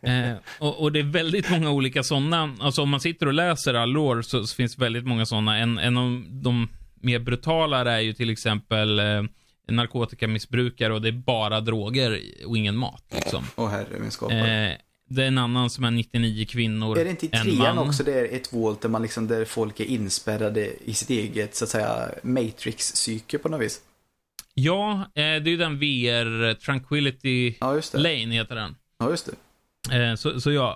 eh, och, och det är väldigt många olika sådana. Alltså om man sitter och läser all lore så, så finns väldigt många sådana. En, en av de mer brutala är ju till exempel eh, narkotikamissbrukare och det är bara droger och ingen mat. Liksom. Åh herre min skapare. Eh, det är en annan som är 99 kvinnor, Är det inte i en trean man. också det är ett Volt där, man liksom, där folk är inspärrade i sitt eget, så att säga, Matrix-psyke på något vis? Ja, eh, det är ju den VR, Tranquility Ja. Lane heter den. Ja, just det. Eh, så, så ja,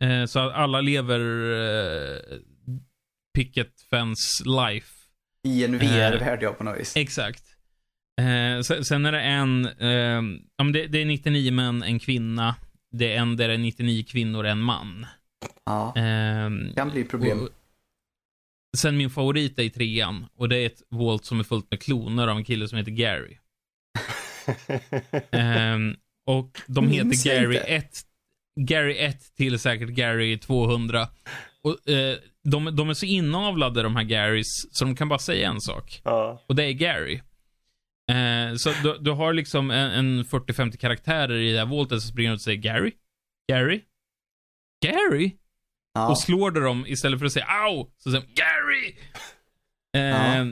ja. Eh, så att alla lever picket fence life. I en VR-värld, ja, på något vis. Exakt. Sen, är det en, ja, men det, det är 99 män, en kvinna. Det det är 99 kvinnor, en man. Ja, Eh, kan bli problem. och, sen min favorit är i trean. Och det är ett Volt som är fullt med kloner av en kille som heter Gary. Ehm, och de heter Gary inte. 1, Gary 1 till säkert Gary 200. Och, eh, de, de är så inavlade de här Garys, så de kan bara säga en sak. Ja. Och det är Gary. Eh, så du, du har liksom en, en 40-50 karaktärer i det här voltet som springer och säger Gary? Gary? Gary? Ja. Och slår du dem istället för att säga au, så säger de Gary! Ja. Eh,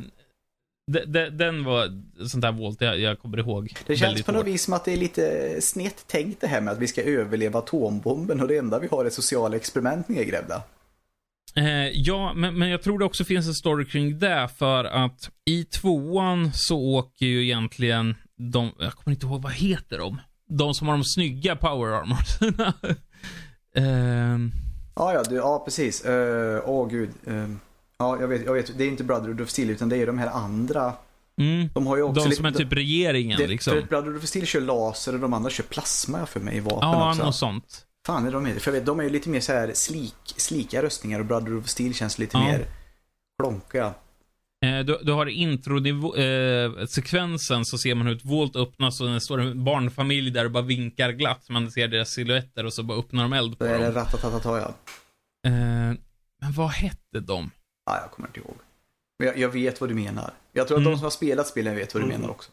de, de, den var sånt där volt jag, jag kommer ihåg. Det känns på något vis som att det är lite snett tänkt det här med att vi ska överleva atombomben och det enda vi har är sociala experiment nedgrävda. Eh, ja, men, men jag tror det också finns en story kring det, för att i tvåan så åker ju egentligen de, jag kommer inte ihåg, vad heter de? De som har de snygga power armorserna. Ehm, Ja, ja, du, ja precis. Eh, Åh gud. Eh, ja, jag vet, jag vet. Det är inte Brotherhood of Steel utan det är de här andra. mm, De har ju också de som är typ regeringen det, liksom. För Brotherhood of Steel kör laser och de andra kör plasma för mig i vapen Ja, också. något sånt. Fan är de heter? För jag vet, de är ju lite mer så här slik, slika röstningar och Brotherhood of Steel känns lite Ja. mer klonka. Eh, du, du har intro-sekvensen så ser man hur ett volt öppnas och det står en barnfamilj där och bara vinkar glatt. Man ser deras silhuetter och så bara öppnar de eld på Då är det dem. ratatatata ja. Eh, men vad hette de? Ja, jag kommer inte ihåg. Men jag, jag vet vad du menar. Jag tror att Mm. de som har spelat spelen vet vad du Mm. menar också.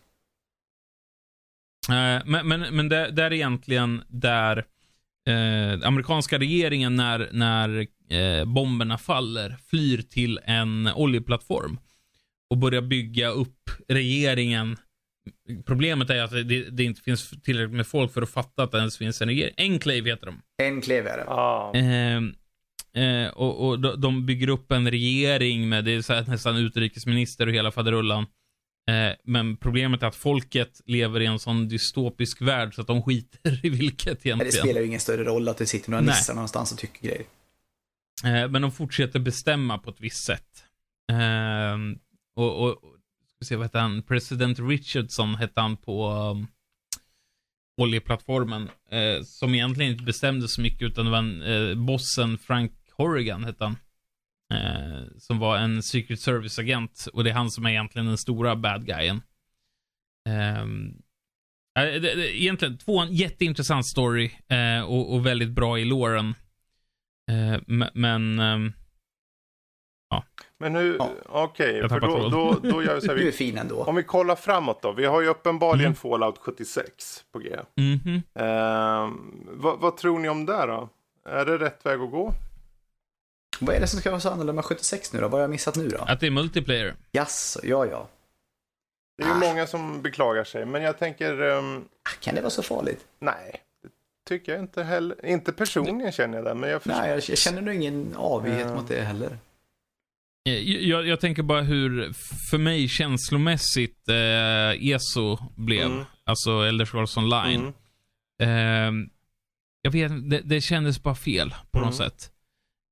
Eh, men men, men det, det är egentligen där eh, amerikanska regeringen när, när eh, bomberna faller flyr till en oljeplattform och börjar bygga upp regeringen. Problemet är att det, det inte finns tillräckligt med folk för att fatta att det ens finns en regering. Enclave heter de. En klev är det. Ja. Eh, eh, och och de, de bygger upp en regering med, det är så här, nästan utrikesminister och hela faderullan. Eh, men problemet är att folket lever i en sån dystopisk värld så att de skiter i vilket Men det egentligen. spelar ju ingen större roll att det sitter några nissar någonstans och tycker grejer. Eh, men de fortsätter bestämma på ett visst sätt. Eh, och, och, ska se, vad hette han? President Richardson hette han på um, oljeplattformen. Som egentligen inte bestämde så mycket utan det var en, bossen Frank Horrigan hette han. Eh, som var en Secret Service-agent. Och det är han som är egentligen den stora bad guyen. Eh, det, det, egentligen två en jätteintressant story eh, och, och väldigt bra i låren. Eh, me- men... ehm, Men hur, Ja. okej, för tappar då, då, då gör vi så här. Du är Vi, fin ändå. om vi kollar framåt då. Vi har ju uppenbarligen Mm. Fallout 76 på G. mhm. Ehm, vad, vad tror ni om det då? Är det rätt väg att gå? Vad är det som ska vara så annorlunda med 76 nu då? Vad har jag missat nu då? Att det är multiplayer. Jaså, ja ja. Det är ju Ah. många som beklagar sig, men jag tänker Ah, Kan det vara så farligt? nej. Det tycker jag inte heller. Inte personligen känner jag det, men jag förstår. Nej, jag, känner nog ingen avighet Ja. mot det heller. Eh, Jag, jag tänker bara hur, för mig känslomässigt, eh, ESO blev. Mm. Alltså Elder Scrolls Online. Mm. Eh, jag vet det, det kändes bara fel på något Mm. sätt.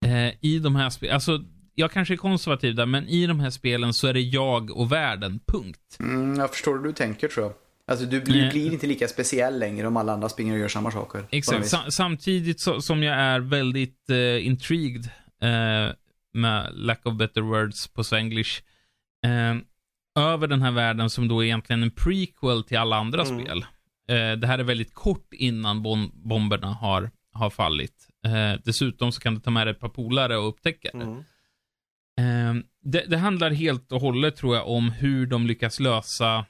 Eh, I de här spelen, alltså jag kanske är konservativ där, men i de här spelen så är det jag och världen, punkt. Mm, jag förstår hur du tänker tror jag. Alltså du blir, Nej. blir inte lika speciell längre om alla andra springer och gör samma saker. Exakt. vis. Sa- samtidigt så, som jag är väldigt eh, intrigued eh, med lack of better words på svenglish. Eh, över den här världen som då är egentligen en prequel till alla andra Mm. spel. Eh, det här är väldigt kort innan bom- bomberna har, har fallit. Eh, dessutom så kan du ta med dig ett par polare och upptäcka det. Mm. Eh, det. Det handlar helt och hållet, tror jag, om hur de lyckas lösa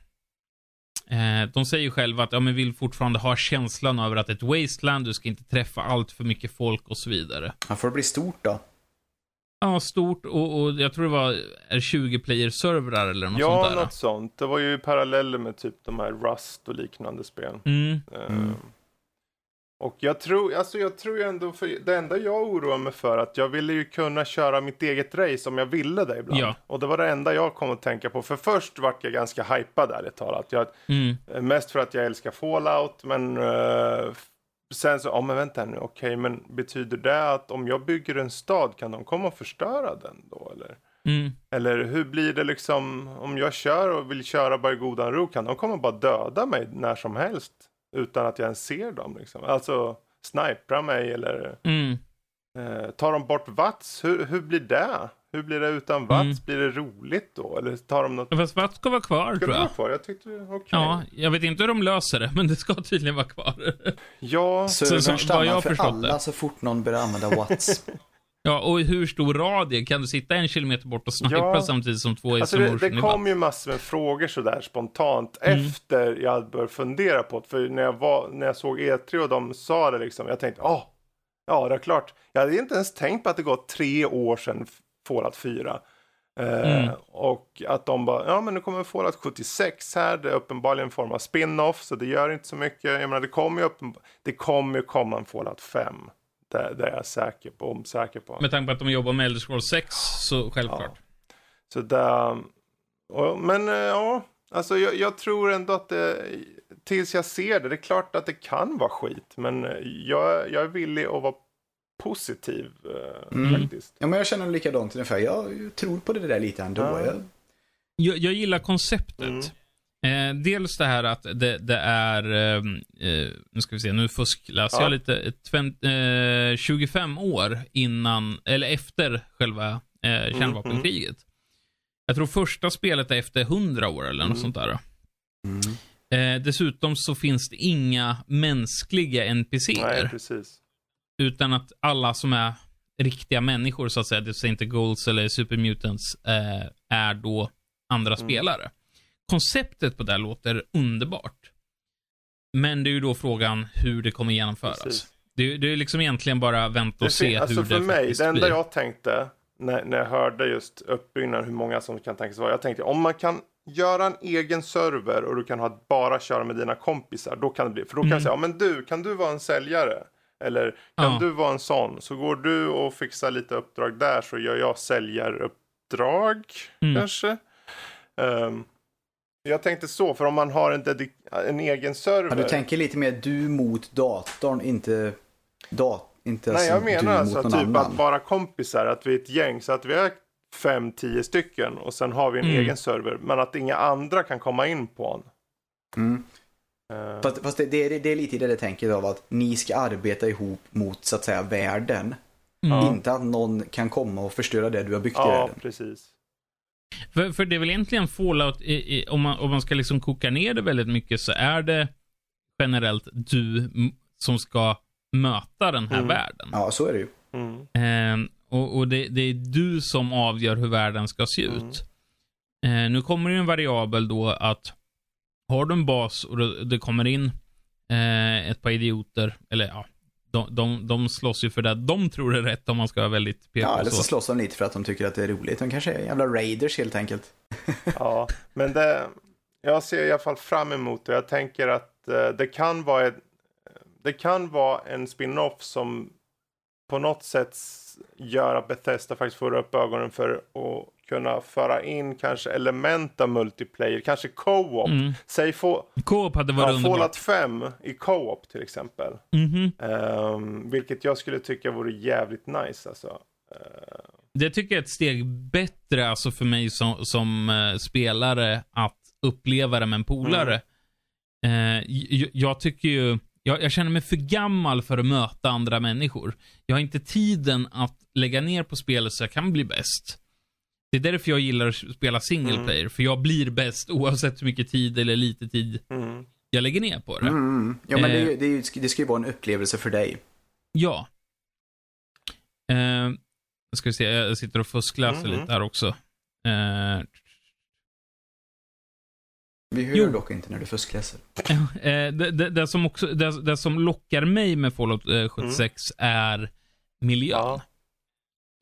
Eh, de säger själva att ja, men vill fortfarande ha känslan över att ett wasteland, du ska inte träffa allt för mycket folk och så vidare. Ja, får det bli stort då? Ja, stort och, och jag tror det var är 20 player-servrar eller något Ja, sånt där. något sånt. Det var ju paralleller med typ de här Rust och liknande spel. Mm. Ehm, Och jag tror, alltså jag tror ändå, för det enda jag oroar mig för att jag ville ju kunna köra mitt eget race om jag ville det ibland. Ja. Och det var det enda jag kom att tänka på. För först vart jag ganska hypad ärligt talat. Jag, Mm. eh, mest för att jag älskar Fallout, men f- sen så, ja men vänta nu, okej, men betyder det att om jag bygger en stad kan de komma och förstöra den då eller? Mm. Eller hur blir det liksom om jag kör och vill köra bara i godan ro kan de komma och bara döda mig när som helst utan att jag ens ser dem liksom. Alltså snipra mig eller Mm. eh, tar de bort VATS? Hur, hur blir det? Hur blir det utan VATS? Mm. Blir det roligt då? Eller tar de något? Fast vad ska vara kvar, Ska tror det jag. vara kvar? Jag tyckte, okej. Ja, jag vet inte hur de löser det, men det ska tydligen vara kvar. Ja, så- Servern stannar för alla det. så fort någon börjar använda Whats. Ja, och hur stor radie? Kan du sitta en kilometer bort och snipa Ja. samtidigt som två Alltså det, det kom ju massor med frågor sådär spontant Mm. efter jag hade börjat fundera på det. För när jag, var, när jag såg E3 och de sa det liksom, jag tänkte, ah, ja det är klart. Jag hade inte ens tänkt på att det gått tre år sedan Fallout 4. Eh, Mm. Och att de bara, ja men nu kommer Fallout 76 här, det är uppenbarligen en form av spin-off så det gör inte så mycket. Jag menar det kommer ju, uppenbar- det kommer ju komma en Fallout 5. Det, det är jag säker på, om säker på. Med tanke på att de jobbar med Elder Scrolls 6, så självklart. Så där, och, men eh, ja, alltså jag, jag tror ändå att det, tills jag ser det, det är klart att det kan vara skit. Men eh, jag, jag är villig att vara positiv eh, Mm. faktiskt. Ja, men jag känner likadant ungefär. Jag tror på det där lite ändå. Ja. Jag, Jag, jag gillar konceptet. Mm. Eh, dels det här att det, det är, ehm, eh, nu ska vi se, nu fuskläser Ja. jag lite, fem, eh, 25 år innan, eller efter själva Mm, eh, kärnvapenkriget. Jag tror första spelet är efter 100 år eller något Mm. sånt där. mm. Eh, dessutom så finns det inga mänskliga Nej, NPCer. precis. Utan att alla som är riktiga människor, så att säga, det vill säga inte Goals eller Super Mutants, eh, är då andra Mm. spelare. Konceptet på det här låter underbart. Men det är ju då frågan hur det kommer genomföras. Precis. Det, det är liksom egentligen bara vänta och se alltså hur för det mig, faktiskt det enda blir. jag tänkte när, när jag hörde just uppbyggnaden, hur många som kan tänkas vara. Jag tänkte om man kan göra en egen server och du kan ha, bara köra med dina kompisar, då kan det bli. För då kan Mm. jag säga, ja men du, kan du vara en säljare? Eller kan Ja. du vara en sån? Så går du och fixar lite uppdrag där så gör jag säljaruppdrag Mm. kanske. Ehm, jag tänkte så, för om man har en, en egen server. Ja, du tänker lite mer du mot datorn, inte, dat inte Nej, jag alltså menar alltså typ annan. att vara kompisar, att vi är ett gäng, så att vi är fem, tio stycken och sen har vi en Mm. egen server, men att inga andra kan komma in på den. Mm. Eh, Fast, fast det, det, är, det är lite i det där tänket av att ni ska arbeta ihop mot så att säga världen. Mm. Inte att någon kan komma och förstöra det du har byggt i ja, världen. precis. För, för det är väl egentligen Fallout, i, i, om, man, om man ska liksom koka ner det väldigt mycket, så är det generellt du som ska möta den här Mm. världen. Ja, så är det ju. Mm. Eh, och och det, det är du som avgör hur världen ska se Mm. ut. Eh, nu kommer det ju en variabel då att har du en bas och det, det kommer in eh, ett par idioter, eller ja, de, de, de slåss ju för det de tror är rätt om man ska vara väldigt PK Ja, eller så slåss de lite för att de tycker att det är roligt. De kanske är jävla raiders helt enkelt. Ja, men det, jag ser i alla fall fram emot det. Jag tänker att eh, det kan vara ett, det kan vara en spin-off som på något sätt gör att Bethesda faktiskt får upp ögonen för att kunna föra in kanske element av multiplayer, kanske co-op. Mm. Säg få, Co-op hade ja, varit underbart. Fallout 5 i co-op till exempel. Mhm. Ehm, vilket jag skulle tycka vore jävligt nice alltså. Ehm, Det tycker jag är ett steg bättre alltså för mig som, som eh, spelare att uppleva det med en polare. Mm. Eh, j- jag tycker ju, jag, jag känner mig för gammal för att möta andra människor. Jag har inte tiden att lägga ner på spelet så jag kan bli bäst. Det är därför jag gillar att spela single Mm. player, för jag blir bäst oavsett hur mycket tid eller lite tid mm. jag lägger ner på det. Mm, mm. Ja, men det, är Eh. ju- det, är ju- det ska ju vara en upplevelse för dig. Ja. Eh, jag ska vi se, jag sitter och fuskläser Mhm. lite här också. Eh, Vi hör Jo. dock inte när du fuskläser. Eh, det, det, det, som också, det, det som lockar mig med Fallout eh, 76 är miljön. Ja.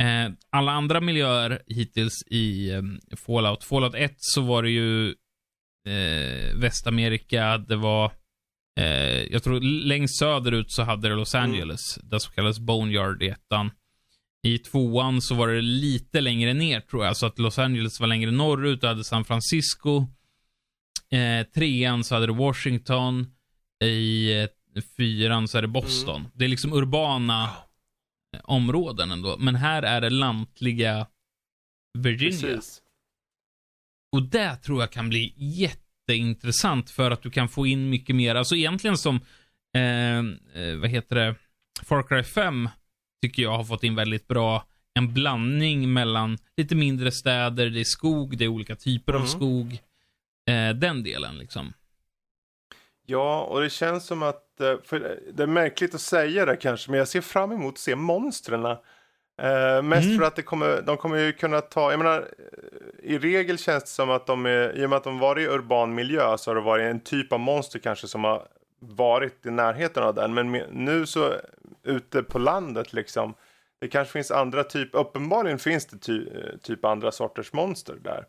Eh, alla andra miljöer hittills i eh, Fallout. Fallout 1 så var det ju eh, Västamerika, det var jag tror längst söderut så hade det Los Mm. Angeles, det som kallas Boneyard i ettan. I tvåan så var det lite längre ner tror jag, så att Los Angeles var längre norrut, du hade San Francisco. Eh, trean så hade du Washington. I eh, fyran så är det Boston. Mm. Det är liksom urbana områden ändå. Men här är det lantliga Virginia. Precis. Och det tror jag kan bli jätteintressant för att du kan få in mycket mer. Alltså egentligen som, eh, eh, vad heter det, Far Cry 5 tycker jag har fått in väldigt bra en blandning mellan lite mindre städer, det är skog, det är olika typer av Mm. skog. Eh, den delen liksom. Ja, och det känns som att, eh, för det är märkligt att säga det kanske, men jag ser fram emot att se monstren. Eh, mest Mm. för att det kommer, de kommer ju kunna ta, jag menar, eh, i regel känns det som att de är, i och med att de varit i urban miljö så har det varit en typ av monster kanske som har varit i närheten av den. Men nu så ute på landet liksom, det kanske finns andra typ, uppenbarligen finns det ty, eh, typ andra sorters monster där.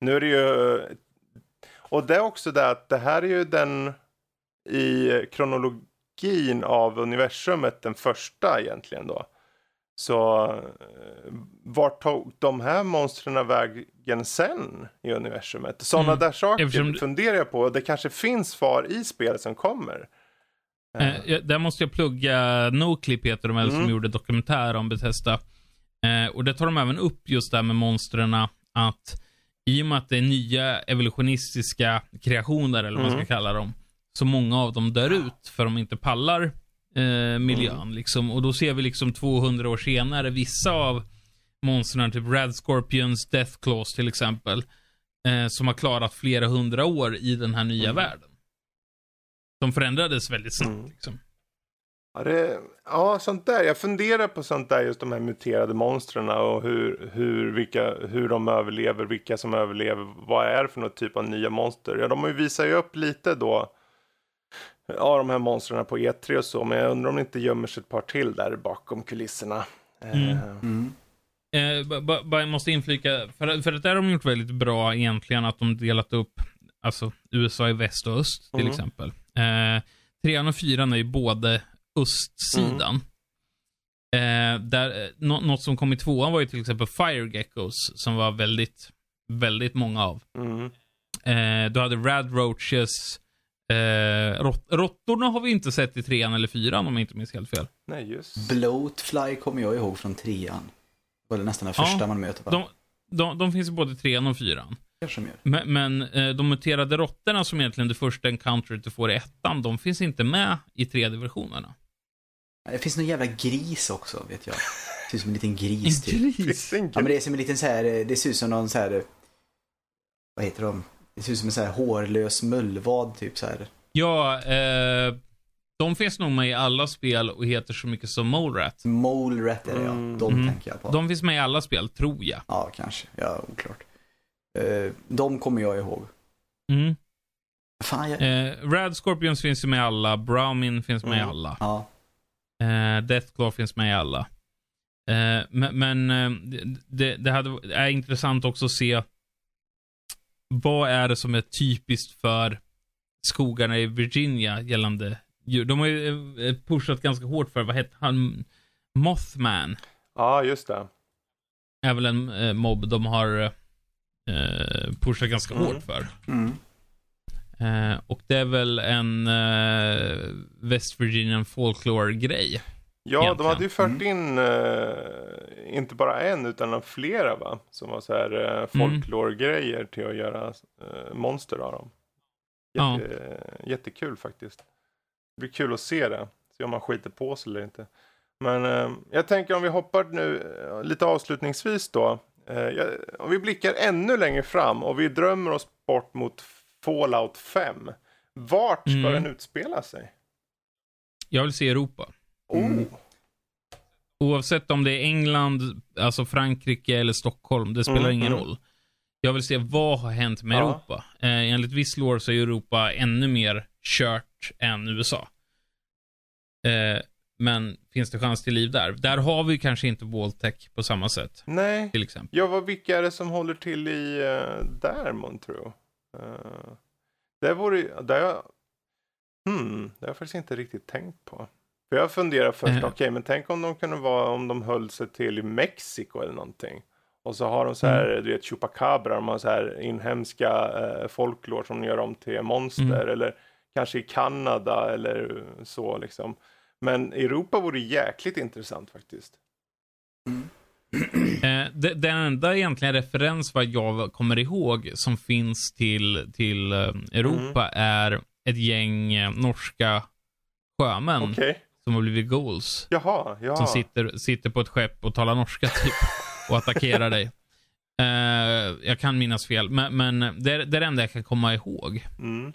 Nu är det ju, och det är också det att det här är ju den i kronologin av universumet den första egentligen då. Så eh, vart tog de här monstren vägen sen i universumet? Sådana Mm. där saker Eftersom funderar jag på. Det kanske finns svar i spel som kommer. Eh, där måste jag plugga Noclip heter de väl som Mm. gjorde dokumentär om Bethesda. Eh, och det tar de även upp just det här med monstren att i och med att det är nya evolutionistiska kreationer eller vad man ska Mm. kalla dem. Så många av dem dör ut för de inte pallar eh, miljön Mm. liksom. Och då ser vi liksom 200 år senare vissa av monstren, typ Rad Scorpions, Death Claws till exempel. Eh, som har klarat flera hundra år i den här nya Mm. världen. De förändrades väldigt snabbt Mm. liksom. Ja, det, ja, sånt där. Jag funderar på sånt där, just de här muterade monstren och hur, hur, vilka, hur de överlever, vilka som överlever, vad är det för något typ av nya monster? Ja, de visat ju upp lite då, ja, de här monstren på E3 och så, men jag undrar om det inte gömmer sig ett par till där bakom kulisserna. Mm. Eh, Mm. Eh, bara måste inflika, för, för att där har de gjort väldigt bra egentligen, att de delat upp alltså, USA i väst och öst till Mhm. exempel. Eh, trean och fyran är ju både östsidan. Eh, där, eh, nå- något som kom i tvåan var ju till exempel Fire Geckos, som var väldigt, väldigt många av. Mm. Eh, du hade Rad Roaches, eh, rott, råttorna har vi inte sett i trean eller fyran om jag inte minns helt fel. Nej, just. Bloatfly kommer jag ihåg från trean. Det var nästan den Ja, första man möter. De, de, de finns i både trean och fyran. Men, men eh, de muterade råttorna som egentligen det första encounteret du får i ettan, de finns inte med i 3D-versionerna. Det finns någon jävla gris också, vet jag. Det ser ut som en liten gris typ. Finns det Ja, men det är som en liten så här, det ser ut som någon så här, vad heter de? Det ser ut som en så här hårlös mullvad typ så här. Ja, eh, de finns nog med i alla spel och heter så mycket som Mole Rat. Mole rat är det ja. Mm. De Mm. tänker jag på. De finns med i alla spel, tror jag. Ja, kanske. Ja, oklart. Eh, de kommer jag ihåg. Mm. Fan, jag... Eh, Rad Scorpions finns ju med i alla, Browmin finns med i Mm. alla. Ja. Eh, Deathclaw finns med i alla. Eh, men men eh, det, det hade, är intressant också att se vad är det som är typiskt för skogarna i Virginia gällande djur. De har ju eh, pushat ganska hårt för, vad hette han? Mothman Ja, just det. är väl en eh, mobb de har eh, pushat ganska Mm. hårt för. Mm. Eh, och det är väl en eh, West Virginian folklore-grej. Ja, de egentligen. hade ju fört in eh, inte bara en utan flera va? Som var så här Mm. eh, folklore-grejer till att göra eh, monster av dem. Ja. Jätte, Jättekul faktiskt. Det blir kul att se det. Se om man skiter på sig eller inte. Men eh, jag tänker om vi hoppar nu eh, lite avslutningsvis då. Eh, jag, om vi blickar ännu längre fram och vi drömmer oss bort mot Fallout 5. Vart ska Mm. den utspela sig? Jag vill se Europa. Oh, Oavsett om det är England, alltså Frankrike eller Stockholm, det spelar Mm, ingen mm. roll. Jag vill se vad har hänt med Ja. Europa. Eh, enligt viss lore så är Europa ännu mer kört än USA. Eh, men finns det chans till liv där? Där har vi kanske inte Voltec på samma sätt, nej. till exempel. Ja, vad, vilka är det som håller till i uh, där, månntro? Uh, det vore har jag, hmm, det har jag faktiskt inte riktigt tänkt på. För jag funderar först, Eh. okej, men tänk om de kunde vara, om de höll sig till Mexiko eller någonting. Och så har de så här, du vet, chupacabra, de har så här inhemska uh, folklore som gör om till monster. Mm. Eller kanske i Kanada eller så liksom. Men Europa vore jäkligt intressant faktiskt. Eh, det, den enda egentligen referens vad jag kommer ihåg som finns till, till eh, Europa Mm. är ett gäng eh, norska sjömän Okej, som har blivit goals. jaha, ja. Som sitter, sitter på ett skepp och talar norska typ. och attackerar dig. Eh, jag kan minnas fel, men, men det, är, det är det enda jag kan komma ihåg. Mm.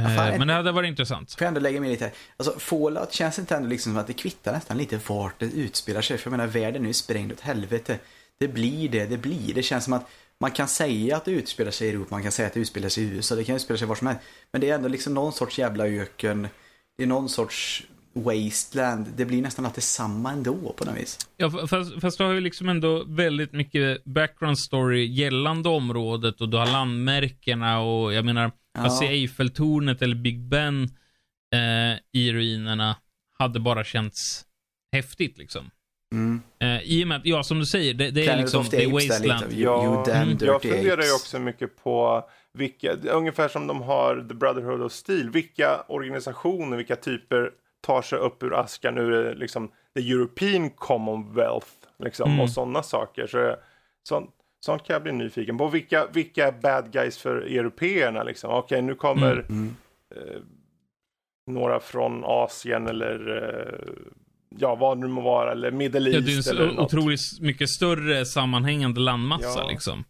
Eh, fan, men det hade varit intressant. Får jag ändå lägga med lite här. Alltså Fallout känns inte ändå liksom som att det kvittar nästan lite vart det utspelar sig. För jag menar världen är ju sprängd åt helvete. Det blir det det blir. Det känns som att man kan säga att det utspelar sig i Europa, man kan säga att det utspelar sig i USA, det kan utspela sig var som helst. Men det är ändå liksom någon sorts jävla öken. Det är någon sorts wasteland. Det blir nästan alltid samma ändå på något vis. Ja, fast, fast du har ju liksom ändå väldigt mycket background story gällande området och du har landmärkena och jag menar, Ja. att se Eiffeltornet eller Big Ben eh, i ruinerna hade bara känts häftigt liksom. Mm. Eh, I och med att, ja som du säger, det, det är Planet liksom, det är Wasteland. lite. You, you damn Mm. Jag funderar ju också mycket på vilka, ungefär som de har The Brotherhood of Steel, vilka organisationer, vilka typer tar sig upp ur askan ur liksom the European Commonwealth liksom, Mm. och sådana saker. Så, sånt, sånt kan jag bli nyfiken på. Vilka, vilka är bad guys för européerna liksom? Okej, nu kommer Mm. eh, några från Asien eller eh, ja, vad det nu må vara, eller Middle Ja, East det är en eller något. otroligt mycket större sammanhängande landmassa Ja. liksom.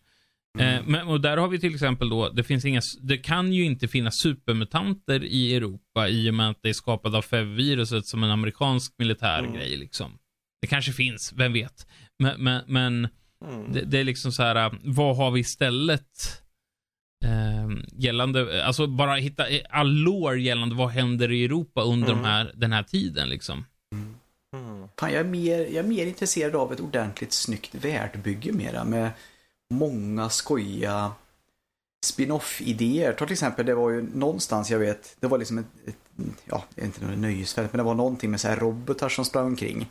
Mm. Eh, men, och där har vi till exempel då, det finns inga, det kan ju inte finnas supermutanter i Europa i och med att det är skapat av FEV-viruset som en amerikansk militär Mm. grej liksom. Det kanske finns, vem vet. Men, men, men Mm. det, det är liksom så här, äh, vad har vi istället? Eh, gällande, alltså bara hitta eh, all lore gällande vad händer i Europa under Mm. de här, den här tiden liksom. Mm. Fan, jag, är mer, jag är mer intresserad av ett ordentligt snyggt världbygge mera med många skojiga spin-off-idéer. Ta till exempel, det var ju någonstans jag vet, det var liksom ett, ett ja, inte något nöjesfält, men det var någonting med så här robotar som sprang omkring.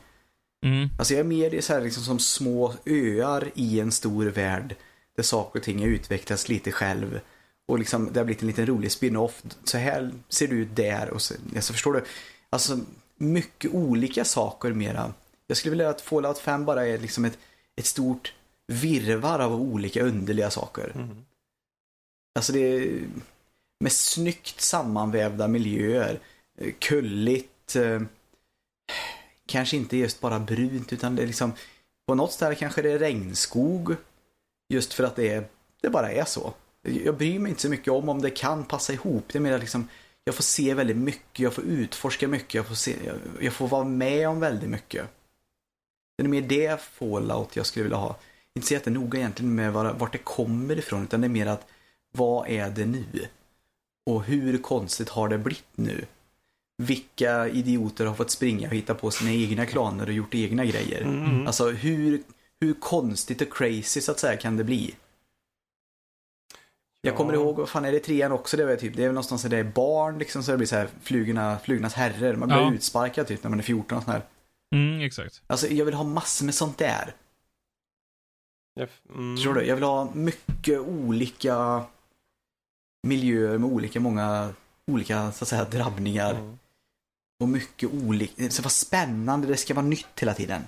Mm. Alltså jag är mer i så här liksom som små öar i en stor värld där saker och ting har utvecklats lite själv. Och liksom det har blivit en liten rolig spin-off. Så här ser det ut där och så, alltså förstår du? Alltså mycket olika saker mera. Jag skulle vilja att Fallout 5 bara är liksom ett, ett stort virvar av olika underliga saker. Mm. Alltså det är med snyggt sammanvävda miljöer. eh, Kulligt. eh, Kanske inte just bara brunt utan det är liksom på något ställe kanske det är regnskog. Just för att det, är, det bara är så. Jag bryr mig inte så mycket om om det kan passa ihop. Det är mer liksom jag får se väldigt mycket, jag får utforska mycket, jag får, se, jag, jag får vara med om väldigt mycket. Det är mer det fallout jag skulle vilja ha. Inte så jättenoga egentligen med var, vart det kommer ifrån utan det är mer att vad är det nu? Och hur konstigt har det blivit nu? Vilka idioter har fått springa och hitta på sina egna klaner och gjort egna grejer? Mm. Alltså hur, hur konstigt och crazy så att säga kan det bli? Jag kommer ihåg, vad fan är det trean också? Det väl typ, det är väl någonstans där det är barn liksom så det blir så här flugorna, flugornas herrar. Man blir Ja. utsparkad typ när man är 14 och sån här. Mm, exakt. Alltså jag vill ha massor med sånt där. Jag mm. Förstår du? Jag vill ha mycket olika miljöer med olika många olika så att säga drabbningar. Mm. Och mycket olika. Det ska vara spännande, det ska vara nytt hela tiden.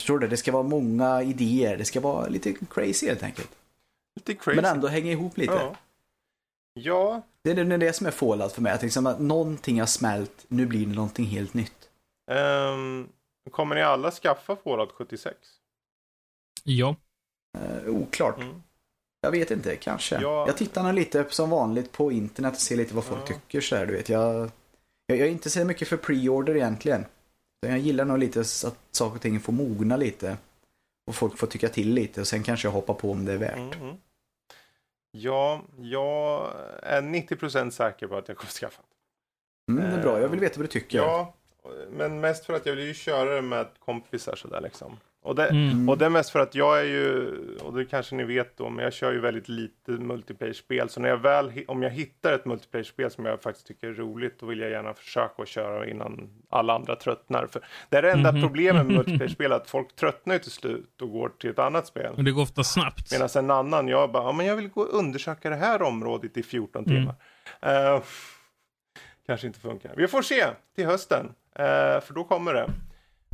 Förstår du? Det ska vara många idéer, det ska vara lite crazy helt enkelt. Lite crazy. Men ändå hänga ihop lite. Ja. ja, Det är det, som är fallout för mig. Att, liksom att någonting har smält, nu blir det någonting helt nytt. ehm, kommer ni alla skaffa Fallout 76? Ja. Eh, oklart. Mm. Jag vet inte, kanske. Ja. Jag tittar nog lite som vanligt på internet och ser lite vad folk Ja. tycker så här, du vet. Jag, jag, jag är inte så mycket för pre-order egentligen. Så Jag gillar nog lite att saker och ting får mogna lite. Och folk får tycka till lite och sen kanske jag hoppar på om det är värt. Mm. Ja, jag är 90% säker på att jag kommer skaffa. Mm, det är bra, jag vill veta vad du tycker. Ja, men mest för att jag vill ju köra det med kompisar sådär liksom. Och det, Mm. och det är mest för att jag är ju, och det kanske ni vet då, men jag kör ju väldigt lite multiplayer-spel. Så när jag väl, om jag hittar ett multiplayer-spel som jag faktiskt tycker är roligt, då vill jag gärna försöka att köra innan alla andra tröttnar. För det är det enda Mhm. problemet med multiplayer-spel, att folk tröttnar ju till slut och går till ett annat spel. Och det går ofta snabbt. Medan en annan, jag bara, ja, men jag vill gå och undersöka det här området i 14 Mm. timmar. Eh, kanske inte funkar. Vi får se till hösten, eh, för då kommer det.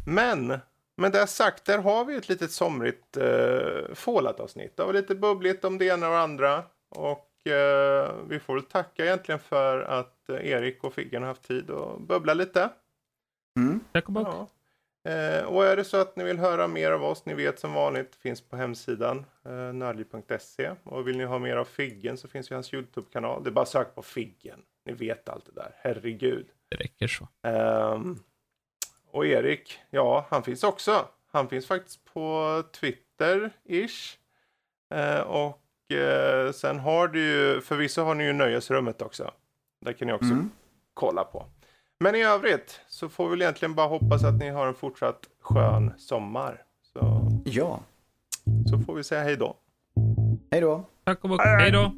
Men, med det sagt, där har vi ett litet somrigt uh, Fallout-avsnitt. Det var lite bubbligt om det ena och det andra. Och eh, vi får väl tacka egentligen för att eh, Erik och Figgen har haft tid att bubbla lite. Mm. Tack och bock. Ja. Eh, och är det så att ni vill höra mer av oss, ni vet som vanligt, finns på hemsidan eh, nördliv.se. Och vill ni ha mer av Figgen så finns ju hans YouTube-kanal. Det är bara söka på Figgen. Ni vet allt det där, herregud. Det räcker så. Ehm, och Erik, ja, han finns också. Han finns faktiskt på Twitter-ish. Eh, och eh, sen har du ju, förvisso har ni ju Nöjesrummet också. Där kan ni också Mm. kolla på. Men i övrigt så får vi väl egentligen bara hoppas att ni har en fortsatt skön sommar. Så, Ja. så får vi säga hej då. Hej då. Tack och bock. Hej då.